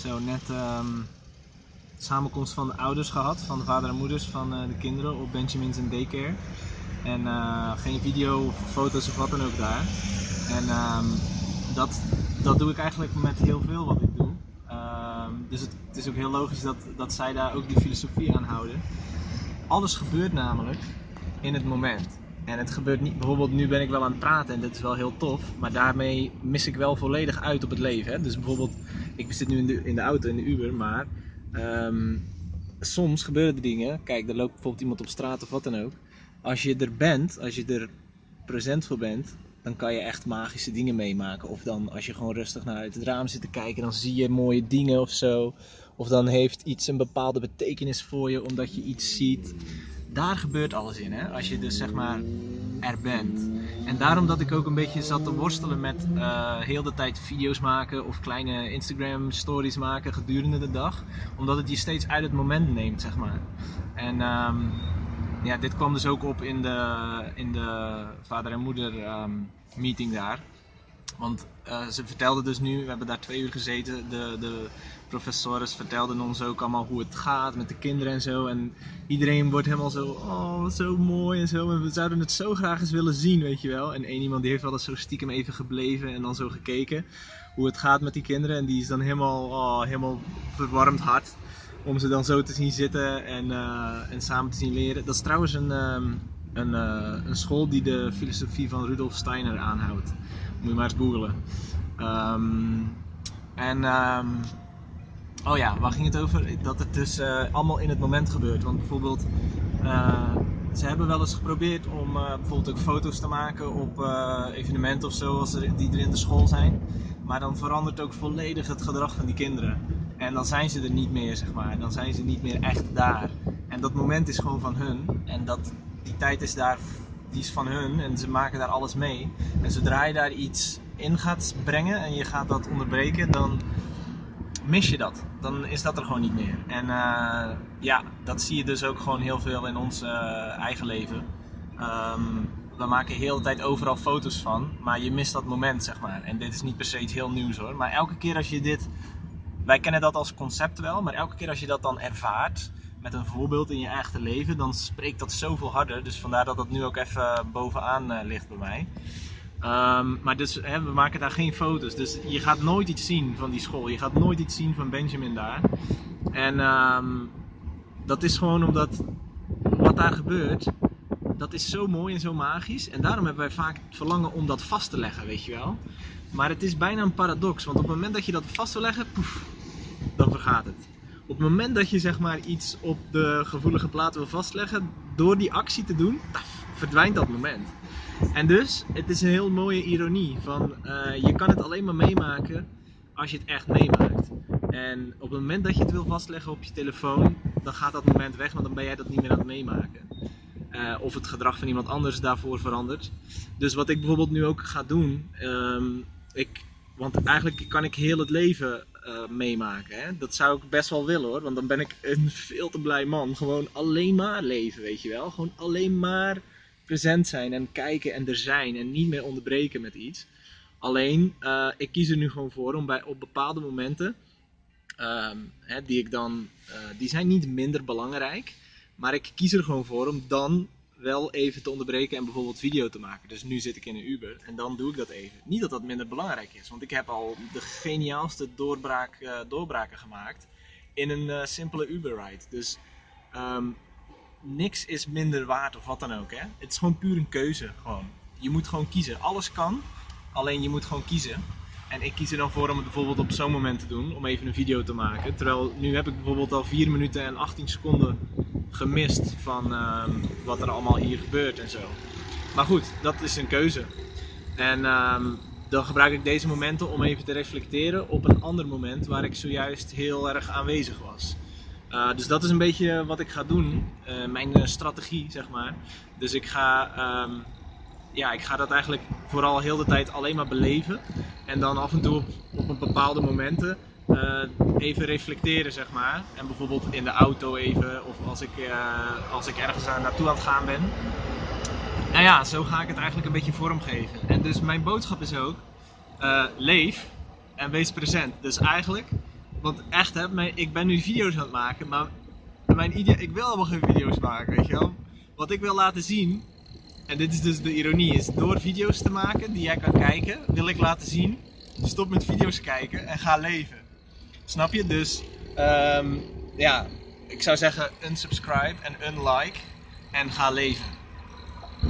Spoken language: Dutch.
Zo net ehm, samenkomst van de ouders gehad, van de vader en moeders van eh, de kinderen op Benjamin's en Daycare. En eh, geen video of foto's of wat dan ook daar. En ehm, dat, dat doe ik eigenlijk met heel veel wat ik doe. Ehm, dus het, het is ook heel logisch dat, dat zij daar ook die filosofie aan houden. Alles gebeurt namelijk in het moment. En het gebeurt niet, bijvoorbeeld nu ben ik wel aan het praten en dat is wel heel tof, maar daarmee mis ik wel volledig uit op het leven. Hè? Dus bijvoorbeeld, ik zit nu in de, in de auto, in de Uber, maar ehm, soms gebeuren er dingen. Kijk, er loopt bijvoorbeeld iemand op straat of wat dan ook. Als je er bent, als je er present voor bent, dan kan je echt magische dingen meemaken. Of dan als je gewoon rustig naar uit het raam zit te kijken, dan zie je mooie dingen of zo. Of dan heeft iets een bepaalde betekenis voor je omdat je iets ziet. Daar gebeurt alles in, hè? als je dus zeg maar er bent. En daarom dat ik ook een beetje zat te worstelen met uh, heel de tijd video's maken of kleine Instagram stories maken gedurende de dag. Omdat het je steeds uit het moment neemt, zeg maar. En um, ja, dit kwam dus ook op in de, in de vader en moeder um, meeting daar. Want uh, ze vertelden dus nu, we hebben daar twee uur gezeten, de, de professores vertelden ons ook allemaal hoe het gaat met de kinderen en zo. En iedereen wordt helemaal zo, oh zo mooi en zo. En we zouden het zo graag eens willen zien, weet je wel. En één iemand die heeft wel eens zo stiekem even gebleven en dan zo gekeken hoe het gaat met die kinderen. En die is dan helemaal, oh, helemaal verwarmd hart om ze dan zo te zien zitten en, uh, en samen te zien leren. Dat is trouwens een, um, een, uh, een school die de filosofie van Rudolf Steiner aanhoudt. Moet je maar eens googlen. Um, en um, oh ja, waar ging het over? Dat het dus uh, allemaal in het moment gebeurt. Want bijvoorbeeld, ze hebben wel eens geprobeerd om bijvoorbeeld ook foto's te maken op evenementen of zo, als die er in de school zijn. Maar dan verandert ook volledig het gedrag van die kinderen. En dan zijn ze er niet meer, zeg maar. Dan zijn ze niet meer echt daar. En dat moment is gewoon van hun. En dat, die tijd is daar, die is van hun. En ze maken daar alles mee. En zodra je daar iets in gaat brengen en je gaat dat onderbreken, dan mis je dat. Dan is dat er gewoon niet meer. En uh, ja, dat zie je dus ook gewoon heel veel in ons uh, eigen leven. Um, we maken heel de tijd overal foto's van, maar je mist dat moment, zeg maar. En dit is niet per se iets heel nieuws hoor. Maar elke keer als je dit wij kennen dat als concept wel, maar elke keer als je dat dan ervaart met een voorbeeld in je eigen leven, dan spreekt dat zoveel harder. Dus vandaar dat dat nu ook even bovenaan uh, ligt bij mij. Um, maar dus, hè, we maken daar geen foto's. Dus je gaat nooit iets zien van die school. Je gaat nooit iets zien van Benjamin daar. En um, dat is gewoon omdat wat daar gebeurt, dat is zo mooi en zo magisch. En daarom hebben wij vaak het verlangen om dat vast te leggen, weet je wel. Maar het is bijna een paradox, want op het moment dat je dat vast wil leggen, poef, dan vergaat het. Op het moment dat je zeg maar iets op de gevoelige plaat wil vastleggen, door die actie te doen, verdwijnt dat moment. En dus, het is een heel mooie ironie van uh, je kan het alleen maar meemaken als je het echt meemaakt. En op het moment dat je het wil vastleggen op je telefoon, dan gaat dat moment weg, want dan ben jij dat niet meer aan het meemaken. Uh, of het gedrag van iemand anders daarvoor verandert. Dus wat ik bijvoorbeeld nu ook ga doen, um, ik, want eigenlijk kan ik heel het leven uh, meemaken. Hè? Dat zou ik best wel willen hoor, want dan ben ik een veel te blij man. Gewoon alleen maar leven, weet je wel. Gewoon alleen maar present zijn en kijken en er zijn en niet meer onderbreken met iets. Alleen, uh, ik kies er nu gewoon voor om bij, op bepaalde momenten, um, hè, die ik dan, uh, die zijn niet minder belangrijk, maar ik kies er gewoon voor om dan wel even te onderbreken en bijvoorbeeld video te maken. Dus nu zit ik in een Uber en dan doe ik dat even. Niet dat dat minder belangrijk is, want ik heb al de geniaalste doorbraak, uh, doorbraken gemaakt in een uh, simpele Uber ride. Dus um, niks is minder waard of wat dan ook. Hè? Het is gewoon puur een keuze. Gewoon. Je moet gewoon kiezen. Alles kan, alleen je moet gewoon kiezen. En ik kies er dan voor om het bijvoorbeeld op zo'n moment te doen, om even een video te maken. Terwijl nu heb ik bijvoorbeeld al 4 minuten en 18 seconden gemist van uh, wat er allemaal hier gebeurt en zo. Maar goed, dat is een keuze. En uh, dan gebruik ik deze momenten om even te reflecteren op een ander moment waar ik zojuist heel erg aanwezig was. Uh, dus dat is een beetje wat ik ga doen, uh, mijn uh, strategie zeg maar. Dus ik ga, um, ja, ik ga dat eigenlijk vooral heel de tijd alleen maar beleven. En dan af en toe op, op een bepaalde momenten uh, even reflecteren, zeg maar. En bijvoorbeeld in de auto even, of als ik, uh, als ik ergens naartoe aan het gaan ben. Nou ja, zo ga ik het eigenlijk een beetje vormgeven. En dus mijn boodschap is ook, uh, leef en wees present. Dus eigenlijk, Want echt, ik ben nu video's aan het maken, maar mijn idee, ik wil allemaal geen video's maken, weet je wel. Wat ik wil laten zien, en dit is dus de ironie, is door video's te maken die jij kan kijken, wil ik laten zien, stop met video's kijken en ga leven. Snap je? Dus, ehm, ja, ik zou zeggen unsubscribe en unlike en ga leven.